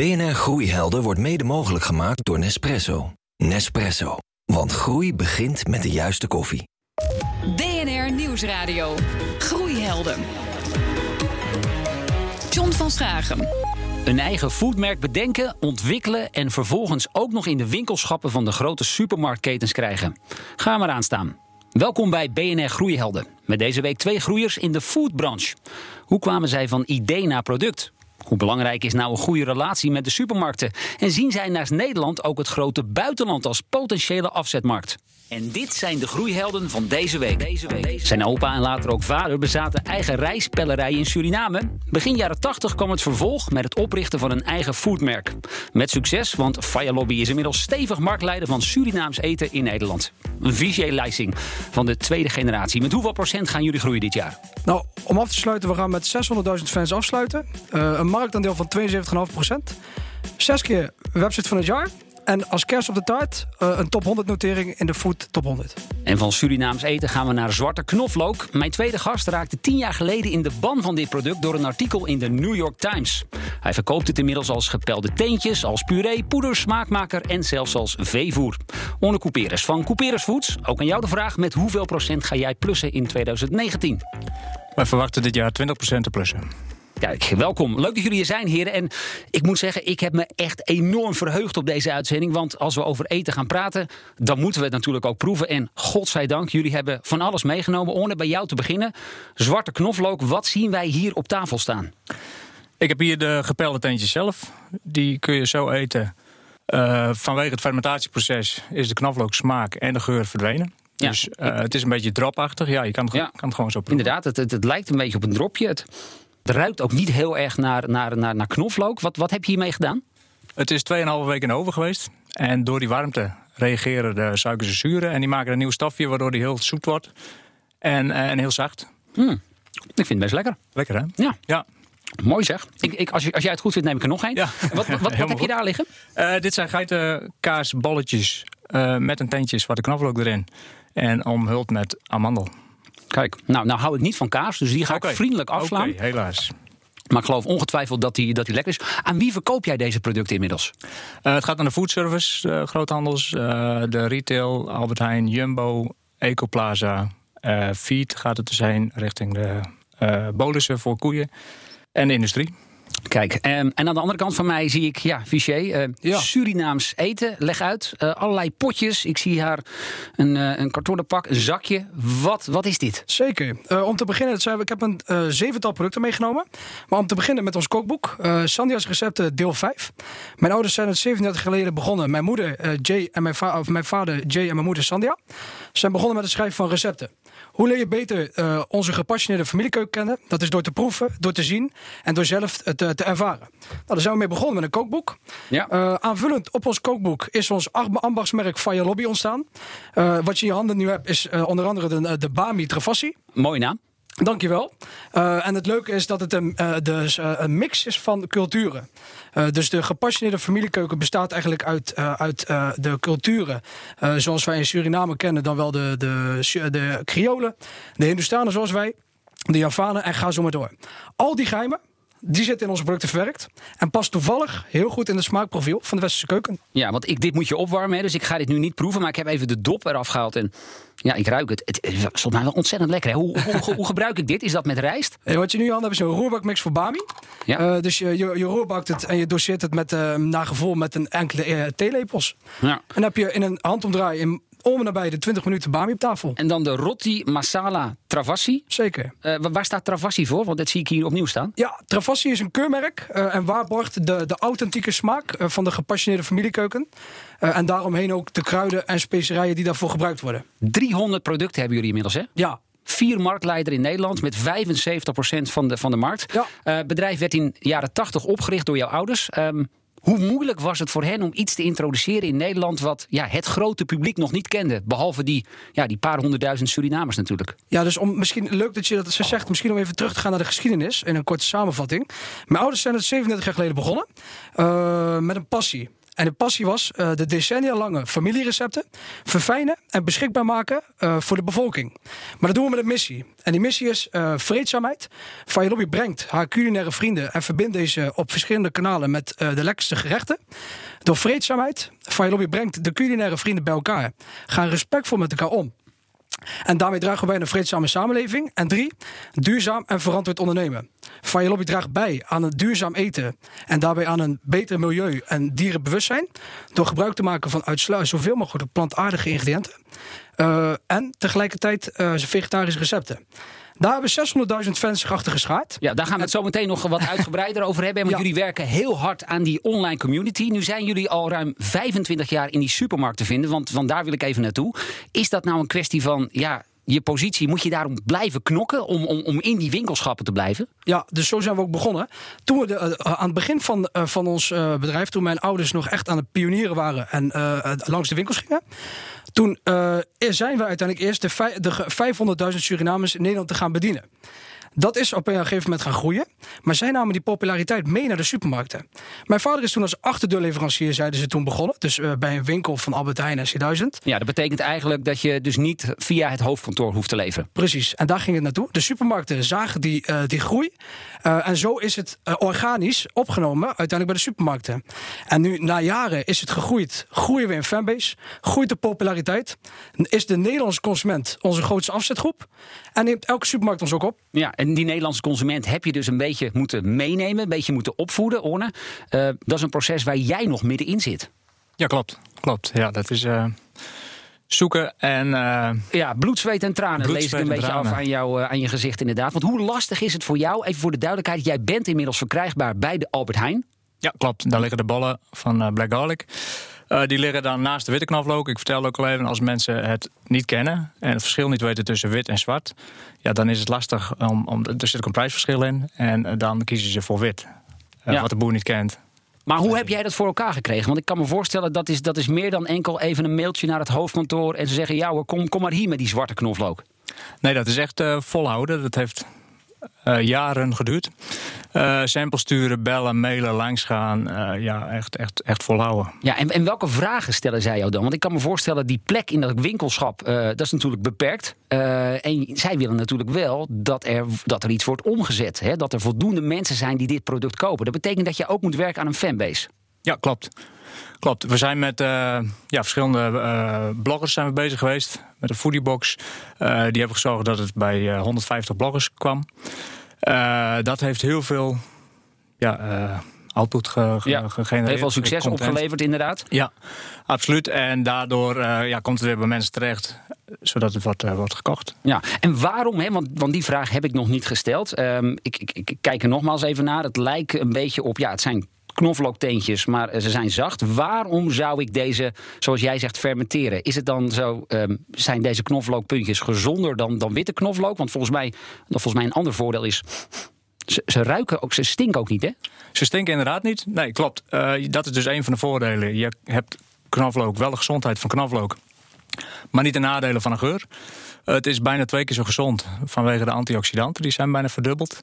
BNR Groeihelden wordt mede mogelijk gemaakt door Nespresso. Nespresso. Want groei begint met de juiste koffie. BNR Nieuwsradio. Groeihelden. John van Stragen. Een eigen foodmerk bedenken, ontwikkelen en vervolgens ook nog in de winkelschappen van de grote supermarktketens krijgen. Ga maar aan staan. Welkom bij BNR Groeihelden. Met deze week twee groeiers in de foodbranche. Hoe kwamen zij van idee naar product? Hoe belangrijk is nou een goede relatie met de supermarkten? En zien zij naast Nederland ook het grote buitenland als potentiële afzetmarkt? En dit zijn de groeihelden van deze week. Zijn opa en later ook vader bezaten eigen rijspellerij in Suriname. Begin jaren 80 kwam het vervolg met het oprichten van een eigen foodmerk. Met succes, want Fire Lobby is inmiddels stevig marktleider van Surinaams eten in Nederland. Een Vigier Leising van de tweede generatie. Met hoeveel procent gaan jullie groeien dit jaar? Nou, om af te sluiten, we gaan met 600.000 fans afsluiten. Uh, een marktaandeel van 72,5 procent. Zes keer website van het jaar. En als kerst op de taart uh, een top 100 notering in de Food Top 100. En van Surinaams eten gaan we naar zwarte knoflook. Mijn tweede gast raakte tien jaar geleden in de ban van dit product door een artikel in de New York Times. Hij verkoopt het inmiddels als gepelde teentjes, als puree, poeder, smaakmaker en zelfs als veevoer. Onne Couperus van Couperus Foods. Ook aan jou de vraag: met hoeveel procent ga jij plussen in 2019? Wij verwachten dit jaar 20% te plussen. Kijk, welkom. Leuk dat jullie hier zijn, heren. En ik moet zeggen, ik heb me echt enorm verheugd op deze uitzending. Want als we over eten gaan praten, dan moeten we het natuurlijk ook proeven. En godzijdank, jullie hebben van alles meegenomen. Orne, bij jou te beginnen. Zwarte knoflook, wat zien wij hier op tafel staan? Ik heb hier de gepelde teentjes zelf. Die kun je zo eten. Uh, vanwege het fermentatieproces is de knoflook smaak en de geur verdwenen. Ja. Dus uh, het is een beetje dropachtig. Ja, je kan het, ja. kan het gewoon zo proeven. Inderdaad, het, het, het, lijkt een beetje op een dropje. Het, het ruikt ook niet heel erg naar, naar, naar, naar knoflook. Wat, wat heb je hiermee gedaan? Het is 2,5 weken in de oven geweest. En door die warmte reageren de suikers en zuren. En die maken een nieuw stafje waardoor die heel zoet wordt. En, en heel zacht. Hmm. Ik vind het best lekker. Lekker hè? Ja. ja. Mooi zeg. Ik, ik, als, je, als jij het goed vindt, neem ik er nog één. Ja. Wat, wat, wat, heb je daar liggen? Uh, dit zijn geitenkaasballetjes uh, met een teentje zwarte knoflook erin. En omhuld met amandel. Kijk, nou, nou hou ik niet van kaas, dus die ga okay. ik vriendelijk afslaan. Oké, okay, helaas. Maar ik geloof ongetwijfeld dat die, dat die lekker is. Aan wie verkoop jij deze producten inmiddels? Uh, het gaat aan de foodservice, uh, groothandels, uh, de retail, Albert Heijn, Jumbo, Ecoplaza. Feed gaat het te zijn richting de bolussen voor koeien en de industrie. Kijk, en aan de andere kant van mij zie ik, ja, Vichy, ja. Surinaams eten. Leg uit, uh, allerlei potjes. Ik zie haar een, uh, een kartonnen pak, een zakje. Wat, wat is dit? Zeker. om te beginnen, ik heb een zevental producten meegenomen. Maar om te beginnen met ons kookboek. Sandia's recepten deel 5. Mijn ouders zijn het 37 geleden begonnen. Mijn moeder Jay en mijn, va of mijn vader Jay en mijn moeder Sandia. zijn begonnen met het schrijven van recepten. Hoe leer je beter uh, onze gepassioneerde familiekeuken kennen? Dat is door te proeven, door te zien en door zelf te, te ervaren. Nou, daar zijn we mee begonnen met een kookboek. Ja. Uh, aanvullend op ons kookboek is ons ambachtsmerk Fire Lobby ontstaan. Uh, wat je in je handen nu hebt is onder andere de, de Bami Travassi. Mooie naam. Dankjewel. Uh, en het leuke is dat het een, uh, dus, uh, een mix is van culturen. Dus de gepassioneerde familiekeuken bestaat eigenlijk uit, uit de culturen. zoals wij in Suriname kennen, dan wel de, de, de Kriolen, de Hindustanen zoals wij, de Javanen en ga zo maar door. Al die geheimen die zit in onze producten verwerkt. En past toevallig heel goed in het smaakprofiel van de westerse keuken. Ja, want ik, dit moet je opwarmen. Hè, dus ik ga dit nu niet proeven. Maar ik heb even de dop eraf gehaald. En ja, ik ruik het. Het is volgens mij wel ontzettend lekker. Hè? Hoe, hoe, hoe, gebruik ik dit? Is dat met rijst? Wat je nu aan hebt is een roerbakmix voor bami. Ja. Uh, dus je, je, het en je doseert het met, uh, naar gevoel met een enkele uh, theelepels. Ja. En dan heb je in een handomdraai in om en nabij de 20 minuten bami op tafel. En dan de roti masala travassi. Zeker. Uh, waar staat travassi voor? Want dat zie ik hier opnieuw staan. Ja, travassi is een keurmerk uh, en waarborgt de, de authentieke smaak uh, van de gepassioneerde familiekeuken. en daaromheen ook de kruiden en specerijen die daarvoor gebruikt worden. 300 producten hebben jullie inmiddels, hè? Ja, vier marktleider in Nederland met 75% van de, van de markt. Ja. Uh, bedrijf werd in de jaren 80 opgericht door jouw ouders. Um, hoe moeilijk was het voor hen om iets te introduceren in Nederland wat ja, het grote publiek nog niet kende? Behalve die, ja, die paar honderdduizend Surinamers natuurlijk. Ja, dus om, misschien leuk dat je dat ze zegt. Misschien om even terug te gaan naar de geschiedenis in een korte samenvatting. Mijn ouders zijn het 37 jaar geleden begonnen uh, met een passie. En de passie was uh, de decennia lange familierecepten verfijnen en beschikbaar maken uh, voor de bevolking. Maar dat doen we met een missie. En die missie is uh, vreedzaamheid. Lobby brengt haar culinaire vrienden en verbindt deze op verschillende kanalen met de lekkerste gerechten. Door vreedzaamheid, Lobby brengt de culinaire vrienden bij elkaar. Gaan respectvol met elkaar om. En daarmee dragen we bij een vreedzame samenleving. En drie, duurzaam en verantwoord ondernemen. Van je lobby draagt bij aan een duurzaam eten en daarbij aan een beter milieu en dierenbewustzijn. Door gebruik te maken van uitsluitend zoveel mogelijk plantaardige ingrediënten. Uh, en tegelijkertijd uh, vegetarische recepten. Daar hebben 600.000 fans zich achter geschaard. Ja, daar gaan we het zo meteen nog wat uitgebreider over hebben. Want jullie werken heel hard aan die online community. Nu zijn jullie al ruim 25 jaar in die supermarkt te vinden. Want, want daar wil ik even naartoe. Is dat nou een kwestie van ja, je positie, moet je daarom blijven knokken om, om, om in die winkelschappen te blijven? Ja, dus zo zijn we ook begonnen. Toen we de, uh, aan het begin van, uh, van ons bedrijf, toen mijn ouders nog echt aan het pionieren waren en langs de winkels gingen. Toen zijn we uiteindelijk eerst de, de 500.000 Surinamers in Nederland te gaan bedienen. Dat is op een gegeven moment gaan groeien. Maar zij namen die populariteit mee naar de supermarkten. Mijn vader is toen als achterdeurleverancier, zeiden ze toen begonnen. Dus uh, bij een winkel van Albert Heijn en C1000. Ja, dat betekent eigenlijk dat je dus niet via het hoofdkantoor hoeft te leveren. Precies, en daar ging het naartoe. De supermarkten zagen die, uh, die groei. Uh, en zo is het organisch opgenomen uiteindelijk bij de supermarkten. En nu, na jaren, is het gegroeid. Groeien we in fanbase, groeit de populariteit. Is de Nederlandse consument onze grootste afzetgroep. En neemt elke supermarkt ons ook op. Ja, en die Nederlandse consument heb je dus een beetje moeten meenemen, een beetje moeten opvoeden, Orne. Uh, dat is een proces waar jij nog middenin zit. Ja, klopt. Klopt. Ja, dat is. Uh zoeken en... Uh, ja, bloed, zweet en tranen bloed, lees ik een beetje tranen. af aan, jou, uh, aan je gezicht inderdaad. Want hoe lastig is het voor jou, even voor de duidelijkheid... jij bent inmiddels verkrijgbaar bij de Albert Heijn. Ja, klopt. Daar liggen de ballen van uh, Black Garlic. Uh, die liggen dan naast de witte knoflook. Ik vertel ook al even, als mensen het niet kennen en het verschil niet weten tussen wit en zwart, ja, dan is het lastig. Om, om, er zit ook een prijsverschil in en dan kiezen ze voor wit. Uh, ja. Wat de boer niet kent. Maar hoe heb jij dat voor elkaar gekregen? Want ik kan me voorstellen dat is, dat is meer dan enkel even een mailtje naar het hoofdkantoor en ze zeggen: ja, kom, kom maar hier met die zwarte knoflook. Nee, dat is echt volhouden. Dat heeft uh, jaren geduurd. Uh, samples sturen, bellen, mailen, langsgaan. Uh, ja, echt, echt, echt volhouden. Ja, en, en welke vragen stellen zij jou dan? Want ik kan me voorstellen, die plek in dat winkelschap, dat is natuurlijk beperkt. en zij willen natuurlijk wel dat er, dat er iets wordt omgezet. Hè? Dat er voldoende mensen zijn die dit product kopen. Dat betekent dat je ook moet werken aan een fanbase. Ja, klopt. Klopt. We zijn met uh, ja, verschillende uh, bloggers zijn we bezig geweest. Met een foodiebox. Uh, die hebben gezorgd dat het bij 150 bloggers kwam. dat heeft heel veel ja, output ge ja, gegenereerd. Heeft wel succes opgeleverd, inderdaad. Ja, absoluut. En daardoor ja, komt het weer bij mensen terecht zodat het wordt, wordt gekocht. Ja, en waarom? Hè? Want, want die vraag heb ik nog niet gesteld. Um, ik, ik, ik, kijk er nogmaals even naar. Het lijkt een beetje op, ja, het zijn knoflookteentjes, maar ze zijn zacht. Waarom zou ik deze, zoals jij zegt, fermenteren? Is het dan zo, um, zijn deze knoflookpuntjes gezonder dan, dan witte knoflook? Want volgens mij, volgens mij een ander voordeel is... Ze, ruiken ook, ze stinken ook niet, hè? Ze stinken inderdaad niet. Nee, klopt. Uh, dat is dus een van de voordelen. Je hebt knoflook, wel de gezondheid van knoflook, maar niet de nadelen van een geur. Uh, het is bijna twee keer zo gezond vanwege de antioxidanten. Die zijn bijna verdubbeld.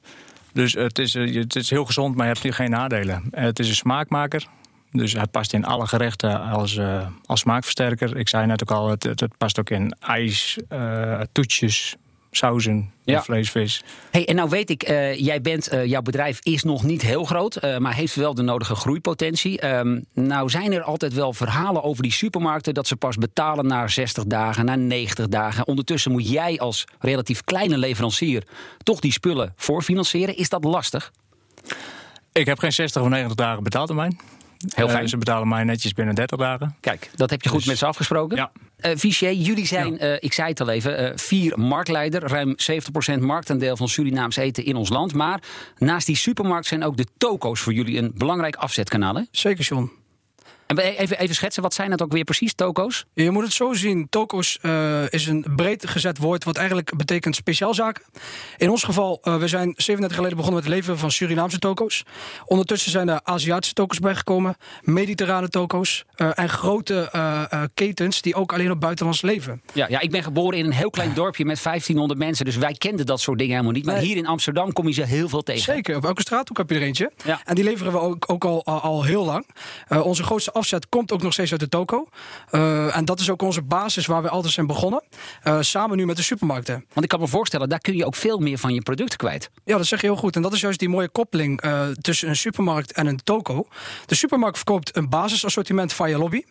Dus het is, eh, het is heel gezond, maar je hebt geen nadelen. Het is een smaakmaker. Dus hij past in alle gerechten als, als smaakversterker. Ik zei net ook al, het, het past ook in ijs, uh, toetjes, sauzen, ja. vlees, vis. Hey, en nou weet ik, uh, jij bent, uh, jouw bedrijf is nog niet heel groot, uh, maar heeft wel de nodige groeipotentie. Um, nou zijn er altijd wel verhalen over die supermarkten dat ze pas betalen na 60 dagen, na 90 dagen. Ondertussen moet jij als relatief kleine leverancier toch die spullen voorfinancieren. Is dat lastig? Ik heb geen 60 of 90 dagen betaaltermijn. Heel eh, fijn. ze betalen mij netjes binnen 30 dagen. Kijk, dat heb je goed dus- met ze afgesproken. Ja. Uh, Fichier, jullie zijn, ja. uh, ik zei het al even, uh, vier marktleider. Ruim 70% marktaandeel van Surinaams eten in ons land. Maar naast die supermarkt zijn ook de toko's voor jullie een belangrijk afzetkanaal. Hè? Zeker, John. En even, even schetsen, wat zijn dat ook weer precies, toko's? Je moet het zo zien. Toko's uh, is een breed gezet woord, wat eigenlijk betekent speciaalzaken. In ons geval, uh, we zijn 37 geleden begonnen met het leveren van Surinaamse toko's. Ondertussen zijn er Aziatische toko's bijgekomen, mediterrane toko's uh, en grote ketens die ook alleen op buitenlands leven. Ja, ja, ik ben geboren in een heel klein dorpje met 1500 mensen, dus wij kenden dat soort dingen helemaal niet. Maar nee. hier in Amsterdam kom je ze heel veel tegen. Zeker, op elke straathoek heb je er eentje. Ja. En die leveren we ook, ook al, al, al heel lang. onze grootste afzet komt ook nog steeds uit de toko. Uh, en dat is ook onze basis waar we altijd zijn begonnen. Uh, samen nu met de supermarkten. Want ik kan me voorstellen, daar kun je ook veel meer van je producten kwijt. Ja, dat zeg je heel goed. En dat is juist die mooie koppeling uh, tussen een supermarkt en een toko. De supermarkt verkoopt een basisassortiment van je lobby.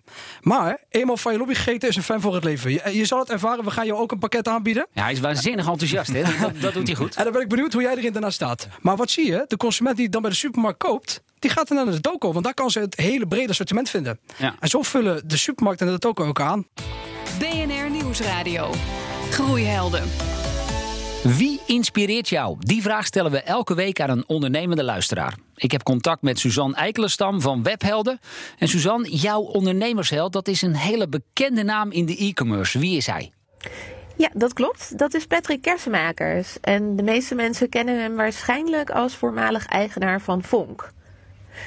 Maar eenmaal van je lobby gegeten is een fan voor het leven. Je, je, zal het ervaren, we gaan je ook een pakket aanbieden. Ja, hij is waanzinnig enthousiast. Hè? Dat, dat doet hij goed. En dan ben ik benieuwd hoe jij erin daarna staat. Maar wat zie je? De consument die dan bij de supermarkt koopt, die gaat dan naar de toko. Want daar kan ze het hele brede assortiment vinden. Ja. En zo vullen de supermarkt en de toko ook aan. BNR Nieuwsradio. Groeihelden. Wie inspireert jou? Die vraag stellen we elke week aan een ondernemende luisteraar. Ik heb contact met Suzanne Eikelenstam van Webhelden. En Suzanne, jouw ondernemersheld, dat is een hele bekende naam in de e-commerce. Wie is hij? Ja, dat klopt. Dat is Patrick Kersenmakers. En de meeste mensen kennen hem waarschijnlijk als voormalig eigenaar van Vonk.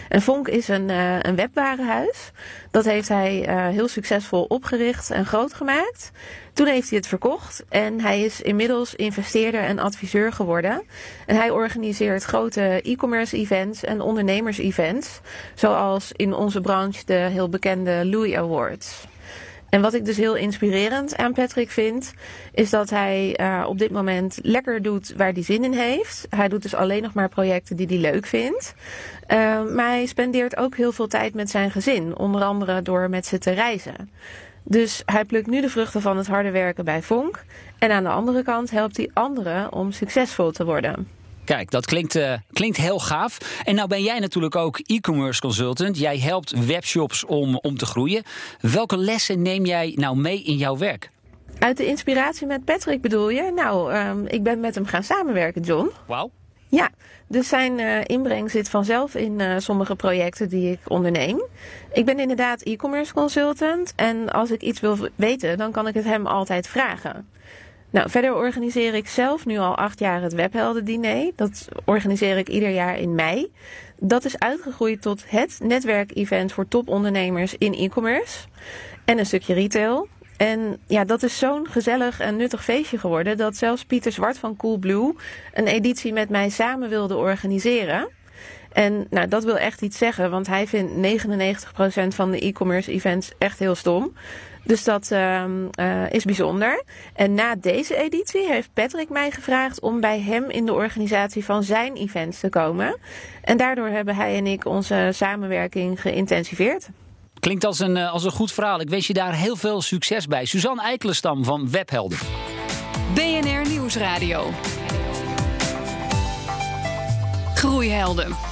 En Vonk is een, uh, een webwarenhuis. Dat heeft hij uh, heel succesvol opgericht en groot gemaakt. Toen heeft hij het verkocht en hij is inmiddels investeerder en adviseur geworden. En hij organiseert grote e-commerce events en ondernemers events. Zoals in onze branche de heel bekende Louis Awards. En wat ik dus heel inspirerend aan Patrick vind, is dat hij uh, op dit moment lekker doet waar hij zin in heeft. Hij doet dus alleen nog maar projecten die hij leuk vindt. Uh, maar hij spendeert ook heel veel tijd met zijn gezin, onder andere door met ze te reizen. Dus hij plukt nu de vruchten van het harde werken bij Vonk. En aan de andere kant helpt hij anderen om succesvol te worden. Kijk, dat klinkt, uh, klinkt heel gaaf. En nou ben jij natuurlijk ook e-commerce consultant. Jij helpt webshops om, om te groeien. Welke lessen neem jij nou mee in jouw werk? Uit de inspiratie met Patrick bedoel je? Nou, um, ik ben met hem gaan samenwerken, John. Wauw. Ja, dus zijn uh, inbreng zit vanzelf in uh, sommige projecten die ik onderneem. Ik ben inderdaad e-commerce consultant en als ik iets wil weten, dan kan ik het hem altijd vragen. Nou, verder organiseer ik zelf nu al acht jaar het Webhelden-diner. Dat organiseer ik ieder jaar in mei. Dat is uitgegroeid tot het netwerkevent voor topondernemers in e-commerce. En een stukje retail. En ja, dat is zo'n gezellig en nuttig feestje geworden dat zelfs Pieter Zwart van Coolblue een editie met mij samen wilde organiseren. En nou, dat wil echt iets zeggen, want hij vindt 99% van de e-commerce events echt heel stom. Dus dat uh, uh, is bijzonder. En na deze editie heeft Patrick mij gevraagd om bij hem in de organisatie van zijn events te komen. En daardoor hebben hij en ik onze samenwerking geïntensiveerd. Klinkt als een, als een goed verhaal. Ik wens je daar heel veel succes bij. Suzanne Eikelenstam van Webhelden. BNR Nieuwsradio. Groeihelden.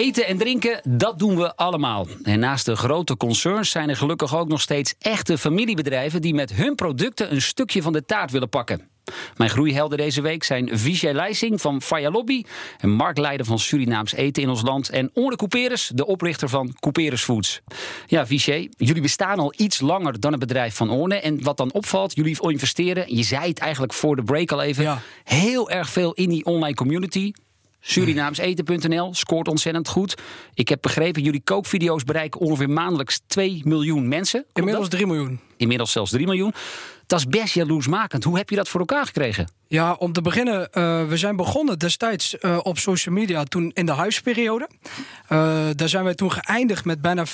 Eten en drinken, dat doen we allemaal. En naast de grote concerns zijn er gelukkig ook nog steeds echte familiebedrijven die met hun producten een stukje van de taart willen pakken. Mijn groeihelden deze week zijn Vijay Leising van Faya Lobby en Mark Leider van Surinaams Eten in ons land en Orne Couperus, de oprichter van Couperus Foods. Ja, Vijay, jullie bestaan al iets langer dan het bedrijf van Orne en wat dan opvalt, jullie investeren, je zei het eigenlijk voor de break al even, ja. heel erg veel in die online community. Surinaamseten.nl scoort ontzettend goed. Ik heb begrepen, jullie kookvideo's bereiken ongeveer maandelijks 2 miljoen mensen. Inmiddels 3 miljoen. Inmiddels zelfs 3 miljoen. Dat is best jaloersmakend. Hoe heb je dat voor elkaar gekregen? Ja, om te beginnen, uh, we zijn begonnen destijds uh, op social media toen in de huisperiode. Uh, daar zijn wij toen geëindigd met bijna 50.000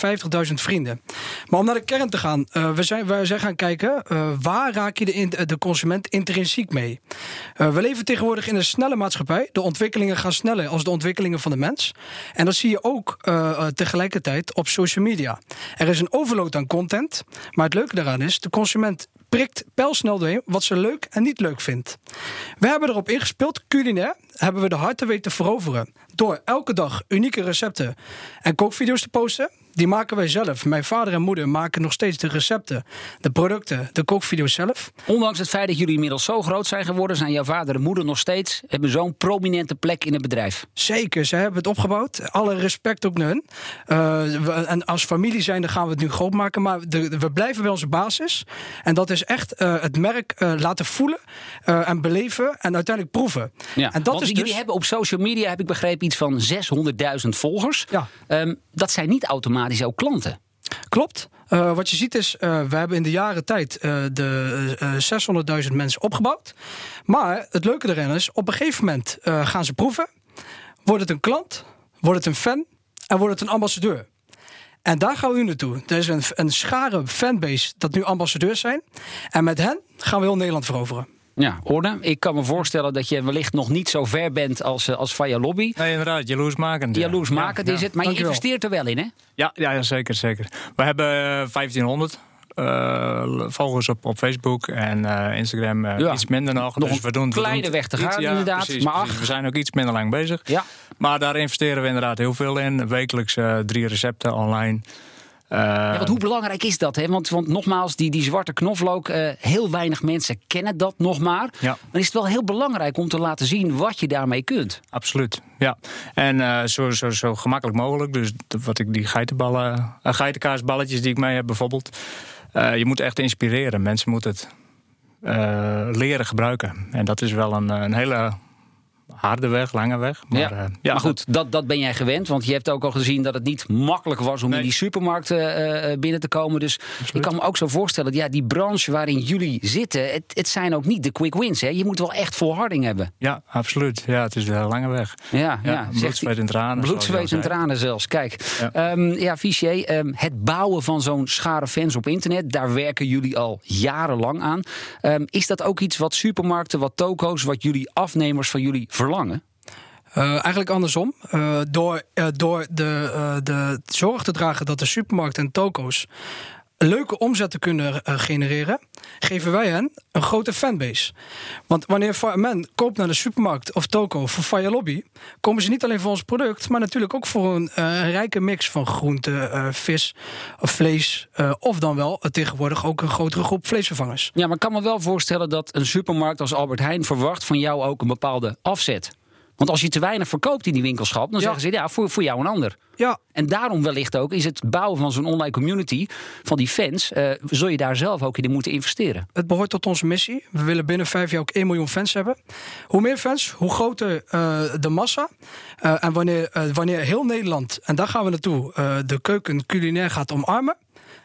vrienden. Maar om naar de kern te gaan, we, zijn, we zijn gaan kijken waar raak je de, de consument intrinsiek mee. we leven tegenwoordig in een snelle maatschappij. De ontwikkelingen gaan sneller als de ontwikkelingen van de mens. En dat zie je ook tegelijkertijd op social media. Er is een overload aan content, maar het leuke daaraan is, de consument prikt pijlsnel doorheen wat ze leuk en niet leuk vindt. We hebben erop ingespeeld, culinair, hebben we de harten weten veroveren. Door elke dag unieke recepten en kookvideo's te posten. Die maken wij zelf. Mijn vader en moeder maken nog steeds de recepten, de producten, de kookvideo's zelf. Ondanks het feit dat jullie inmiddels zo groot zijn geworden, zijn jouw vader en moeder nog steeds hebben zo'n prominente plek in het bedrijf. Zeker, ze hebben het opgebouwd. Alle respect ook naar hun. Uh, we, en als familie zijn, dan gaan we het nu groot maken. Maar de, we blijven bij onze basis. En dat is echt uh, het merk uh, laten voelen en beleven en uiteindelijk proeven. Ja, en dat want is jullie dus... hebben op social media, heb ik begrepen, iets van 600.000 volgers. Ja. Um, dat zijn niet automatisch ook klanten. Klopt. Uh, wat je ziet is, uh, we hebben in de jaren tijd uh, de 600.000 mensen opgebouwd. Maar het leuke erin is, op een gegeven moment gaan ze proeven. Wordt het een klant, wordt het een fan en wordt het een ambassadeur. En daar gaan we nu naartoe. Er is een, een schare fanbase dat nu ambassadeurs zijn. En met hen gaan we heel Nederland veroveren. Ja, orde. Ik kan me voorstellen dat je wellicht nog niet zo ver bent als, eh, als Via Lobby. Nee, inderdaad, jaloersmakend. Jaloersmakend Ja, is ja. het, maar je investeert er wel in, hè? Ja, ja, zeker, zeker. We hebben eh, 1500 eh, volgers op, op Facebook en eh, Instagram eh, Ja. iets minder nog. Nog dus een we doen, we kleine doen weg te iets- gaan, ja, inderdaad, precies, maar precies. We zijn ook iets minder lang bezig. Ja. Maar daar investeren we inderdaad heel veel in. Wekelijks eh, drie recepten online. Eh, Ja, want hoe belangrijk is dat? Hè? Want, want nogmaals, die, die zwarte knoflook, eh, heel weinig mensen kennen dat nog maar. Ja. Dan is het wel heel belangrijk om te laten zien wat je daarmee kunt. Absoluut, ja. En eh, zo, zo, zo gemakkelijk mogelijk. Dus wat ik die geitenballen, uh, geitenkaasballetjes die ik mee heb bijvoorbeeld. eh, je moet echt inspireren. Mensen moeten het eh, leren gebruiken. En dat is wel een, een hele harde weg, lange weg. Maar, ja. eh, maar goed, dat, dat ben jij gewend. Want je hebt ook al gezien dat het niet makkelijk was om Nee. in die supermarkt eh, eh, binnen te komen. Dus ik kan me ook zo voorstellen, ja, die branche waarin jullie zitten, het, het zijn ook niet de quick wins. Hè? Je moet wel echt volharding hebben. Ja, absoluut. Ja, het is een hele lange weg. Ja, ja, Ja, bloed, zweet en tranen. Bloed, zweet en tranen zelfs. Kijk, Ja. ja, ja Fichier, ehm, het bouwen van zo'n schare fans op internet, daar werken jullie al jarenlang aan. Ehm, is dat ook iets wat supermarkten, wat toko's, wat jullie afnemers van jullie verlangen? Eh, eigenlijk andersom. Eh, door eh, door de, de zorg te dragen dat de supermarkten en toko's leuke omzet te kunnen eh, genereren, geven wij hen een grote fanbase. Want wanneer men koopt naar de supermarkt of toko voor Fire Lobby, komen ze niet alleen voor ons product, maar natuurlijk ook voor een eh, rijke mix van groente, eh, vis vlees. of dan wel tegenwoordig ook een grotere groep vleesvervangers. Ja, maar ik kan me wel voorstellen dat een supermarkt als Albert Heijn verwacht van jou ook een bepaalde afzet. Want als je te weinig verkoopt in die winkelschap, dan Ja. zeggen ze ja, voor, voor jou een ander. Ja, En daarom wellicht ook is het bouwen van zo'n online community van die fans, eh, zul je daar zelf ook in moeten investeren. Het behoort tot onze missie. We willen binnen vijf jaar ook 1 miljoen fans hebben. Hoe meer fans, hoe groter eh, de massa. Eh, en wanneer, wanneer heel Nederland, en daar gaan we naartoe, de keuken culinair gaat omarmen,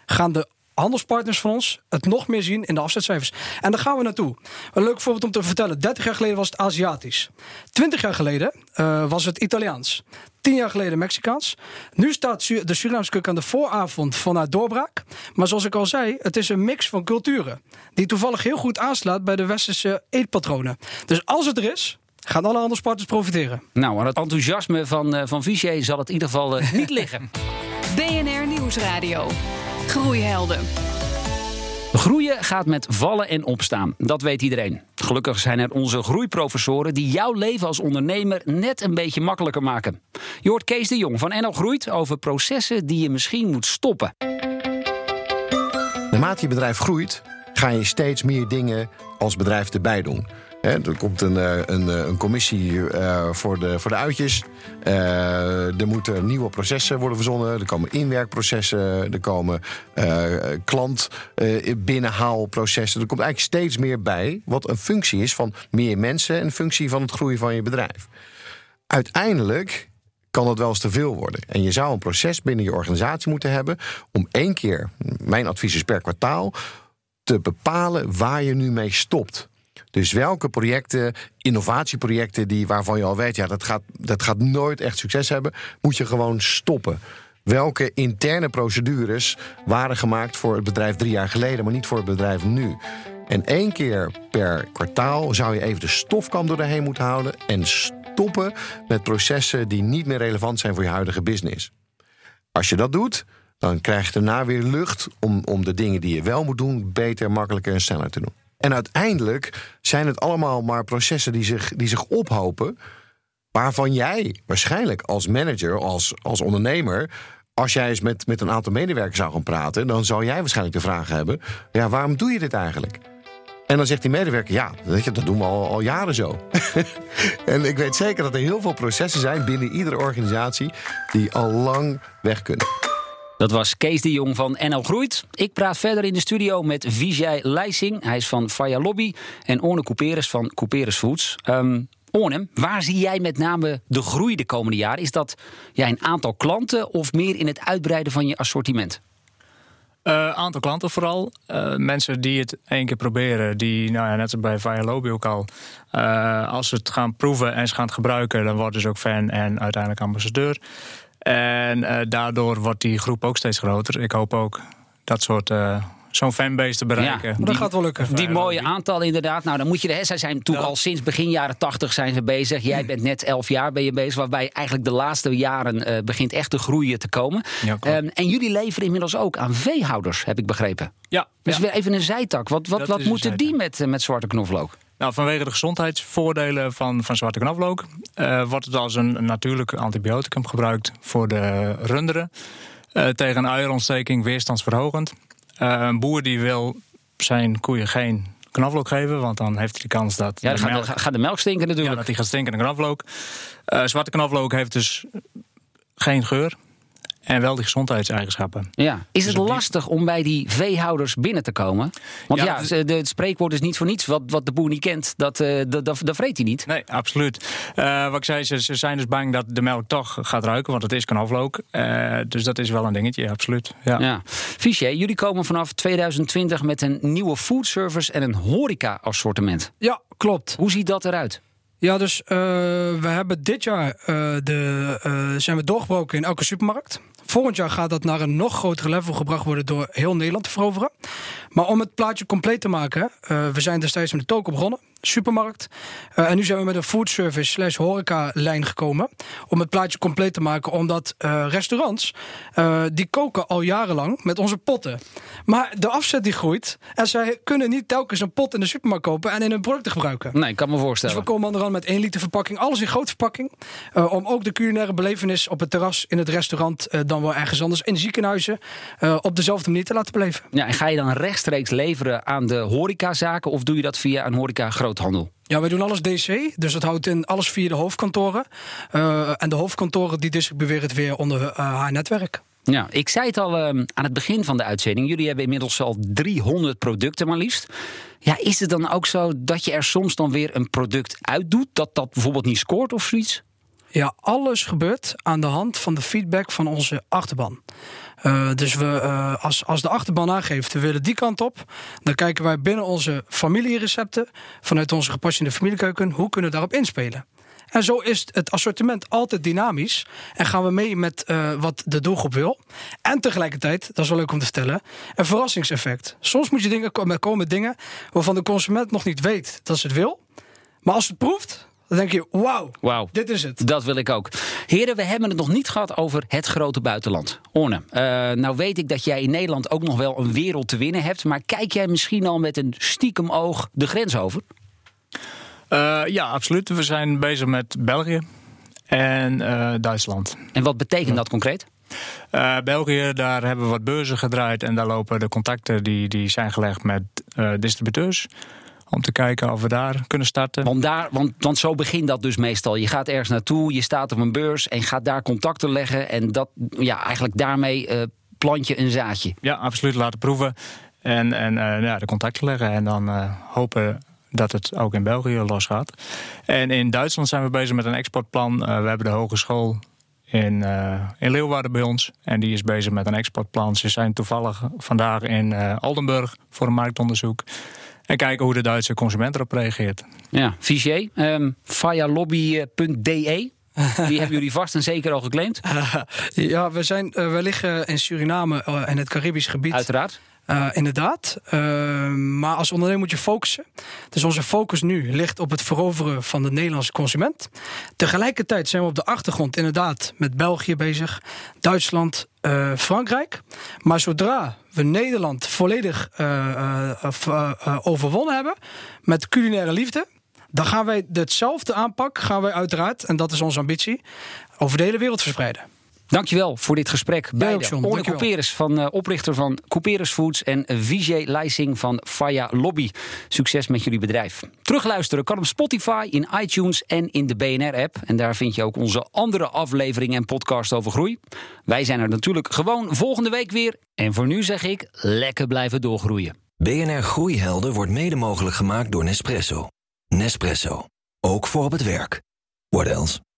gaan de handelspartners van ons het nog meer zien in de afzetcijfers. En daar gaan we naartoe. Een leuk voorbeeld om te vertellen. 30 jaar geleden was het Aziatisch. 20 jaar geleden eh, was het Italiaans. 10 jaar geleden Mexicaans. Nu staat de Surinaamse keuken aan de vooravond vanuit doorbraak. Maar zoals ik al zei, het is een mix van culturen. Die toevallig heel goed aanslaat bij de westerse eetpatronen. Dus als het er is, gaan alle handelspartners profiteren. Nou, aan het enthousiasme van, eh van Vigier zal het in ieder geval eh, niet liggen. BNR Nieuwsradio. Groeihelden. Groeien gaat met vallen en opstaan. Dat weet iedereen. Gelukkig zijn er onze groeiprofessoren die jouw leven als ondernemer net een beetje makkelijker maken. Je hoort Kees de Jong van NL Groeit over processen die je misschien moet stoppen. Naarmate je bedrijf groeit, ga je steeds meer dingen als bedrijf erbij doen. Er komt een, eh, een, eh, een commissie eh, voor, de, voor de uitjes. Er moeten nieuwe processen worden verzonnen. Er komen inwerkprocessen. Er komen eh klant eh, binnenhaalprocessen. Er komt eigenlijk steeds meer bij. Wat een functie is van meer mensen en functie van het groeien van je bedrijf. Uiteindelijk kan dat wel eens te veel worden. En je zou een proces binnen je organisatie moeten hebben om één keer, mijn advies is per kwartaal, te bepalen waar je nu mee stopt. Dus welke projecten, innovatieprojecten die, waarvan je al weet, ja, dat gaat, dat gaat nooit echt succes hebben, moet je gewoon stoppen. Welke interne procedures waren gemaakt voor het bedrijf drie jaar geleden, maar niet voor het bedrijf nu? En één keer per kwartaal zou je even de stofkam door de heen moeten houden en stoppen met processen die niet meer relevant zijn voor je huidige business. Als je dat doet, dan krijg je daarna weer lucht om, om de dingen die je wel moet doen beter, makkelijker en sneller te doen. En uiteindelijk zijn het allemaal maar processen die zich, die zich ophopen, waarvan jij waarschijnlijk als manager, als, als ondernemer, als jij eens met, met een aantal medewerkers zou gaan praten, dan zou jij waarschijnlijk de vraag hebben: ja, waarom doe je dit eigenlijk? En dan zegt die medewerker: ja, weet je, dat doen we al, al jaren zo. en ik weet zeker dat er heel veel processen zijn binnen iedere organisatie die al lang weg kunnen. Dat was Kees de Jong van NL Groeit. Ik praat verder in de studio met Vijay Leising. Hij is van Faya Lobby. En Orne Couperus van Couperus Foods. Um, Orne, waar zie jij met name de groei de komende jaren? Is dat ja, een aantal klanten of meer in het uitbreiden van je assortiment? Uh, aantal klanten vooral. Uh, mensen die het één keer proberen, die, nou ja, net als bij Lobby ook al. Uh, als ze het gaan proeven en ze gaan het gebruiken, dan worden ze ook fan en uiteindelijk ambassadeur. En eh, daardoor wordt die groep ook steeds groter. Ik hoop ook dat soort eh, zo'n fanbase te bereiken. Ja, Maar dat gaat wel lukken. Die mooie aantallen inderdaad. Nou, dan moet je de. hè, Zij zijn natuurlijk al sinds begin jaren 80 zijn ze bezig. Jij bent net 11 jaar ben je bezig. Waarbij eigenlijk de laatste jaren eh, begint echt te groeien te komen. Ja. Ehm, en jullie leveren inmiddels ook aan veehouders, heb ik begrepen. Ja, Dus ja. weer even een zijtak. Wat, wat, Dat wat moeten die met, met zwarte knoflook? Nou, vanwege de gezondheidsvoordelen van, van zwarte knoflook eh, wordt het als een natuurlijk antibioticum gebruikt voor de runderen. eh, tegen een uierontsteking weerstandsverhogend. Eh, een boer die wil zijn koeien geen knoflook geven, want dan heeft hij de kans dat, Ja, dan de gaat, melk, de, gaat de melk stinken ja, natuurlijk. dat hij gaat stinken in. Eh, zwarte knoflook heeft dus geen geur en wel die gezondheidseigenschappen. Ja. Is het Dus die- lastig om bij die veehouders binnen te komen? Want ja, Ja, het de, het spreekwoord is niet voor niets. Wat, wat de boer niet kent, dat, eh, dat, dat, dat vreet hij niet. Nee, absoluut. Eh, wat ik zei, ze, ze zijn dus bang dat de melk toch gaat ruiken, want het is knoflook. Eh, dus dat is wel een dingetje, absoluut. Ja. Ja. Fiché, jullie komen vanaf 2020 met een nieuwe foodservice en een horeca-assortiment. Ja, klopt. Hoe ziet dat eruit? Ja, dus eh, we hebben dit jaar eh, de, eh, zijn we doorgebroken in elke supermarkt. Volgend jaar gaat dat naar een nog groter level gebracht worden door heel Nederland te veroveren. Maar om het plaatje compleet te maken, eh, we zijn destijds met de toko begonnen, supermarkt. Eh, en nu zijn we met een foodservice slash horeca lijn gekomen. Om het plaatje compleet te maken, omdat eh, restaurants, eh, die koken al jarenlang met onze potten. Maar de afzet die groeit en zij kunnen niet telkens een pot in de supermarkt kopen en in hun producten gebruiken. Nee, ik kan me Dus voorstellen. we komen onderhand met 1 liter verpakking, alles in grote verpakking. om ook de culinaire belevenis op het terras, in het restaurant, dan wel ergens anders, in ziekenhuizen, op dezelfde manier te laten beleven. Ja, en ga je dan rechtstreeks leveren aan de horecazaken of doe je dat via een Ja, wij doen alles DC, dus dat houdt in alles via de hoofdkantoren. Eh, en de hoofdkantoren die distribueren het weer onder eh, haar netwerk. Ja, ik zei het al ehm, aan het begin van de uitzending. Jullie hebben inmiddels al 300 producten maar liefst. Ja, is het dan ook zo dat je er soms dan weer een product uitdoet... dat dat bijvoorbeeld niet scoort of zoiets? Ja, alles gebeurt aan de hand van de feedback van onze achterban. Eh, dus we, eh, als, als de achterban aangeeft, we willen die kant op, dan kijken wij binnen onze familierecepten, vanuit onze gepassioneerde familiekeuken, hoe kunnen we daarop inspelen. En zo is het assortiment altijd dynamisch. En gaan we mee met eh, wat de doelgroep wil. En tegelijkertijd, dat is wel leuk om te vertellen, een verrassingseffect. Soms moet je dingen komen, komen met dingen waarvan de consument nog niet weet dat ze het wil. Maar als het proeft, dan denk je, wauw, Wauw. dit is het. Dat wil ik ook. Heren, we hebben het nog niet gehad over het grote buitenland. Orne, eh, nou weet ik dat jij in Nederland ook nog wel een wereld te winnen hebt. Maar kijk jij misschien al met een stiekem oog de grens over? Eh, ja, absoluut. We zijn bezig met België en eh, Duitsland. En wat betekent dat concreet? Eh, België, daar hebben we wat beurzen gedraaid en daar lopen de contacten die, die zijn gelegd met eh, distributeurs. Om te kijken of we daar kunnen starten. Want, daar, want, want zo begint dat dus meestal. Je gaat ergens naartoe, je staat op een beurs en gaat daar contacten leggen. En dat, ja, eigenlijk daarmee eh, plant je een zaadje. Ja, absoluut laten proeven en, en eh, ja, de contacten leggen. En dan eh, hopen dat het ook in België losgaat. En in Duitsland zijn we bezig met een exportplan. We hebben de hogeschool in, in Leeuwarden bij ons. En die is bezig met een exportplan. Ze zijn toevallig vandaag in Aldenburg voor een marktonderzoek. En kijken hoe de Duitse consument erop reageert. Ja, Fichier, um, vialobby.de. Die hebben jullie vast en zeker al geclaimd. Ja, we, zijn, eh, we liggen in Suriname en in het Caribisch gebied. Uiteraard. Uh, inderdaad. Uh, maar als ondernemer moet je focussen. Dus onze focus nu ligt op het veroveren van de Nederlandse consument. Tegelijkertijd zijn we op de achtergrond inderdaad met België bezig, Duitsland, uh, Frankrijk. Maar zodra we Nederland volledig overwonnen hebben met culinaire liefde. Dan gaan wij hetzelfde aanpak, gaan wij uiteraard, en dat is onze ambitie, over de hele wereld verspreiden. Dankjewel voor dit gesprek. Bij Orne Couperus, van uh, oprichter van Couperus Foods en Vijay Leising van Faya Lobby. Succes met jullie bedrijf. Terugluisteren kan op Spotify, in iTunes en in de BNR-app. En daar vind je ook onze andere afleveringen en podcast over groei. Wij zijn er natuurlijk gewoon volgende week weer. En voor nu zeg ik, lekker blijven doorgroeien. BNR Groeihelden wordt mede mogelijk gemaakt door Nespresso. Nespresso. Ook voor op het werk. What else?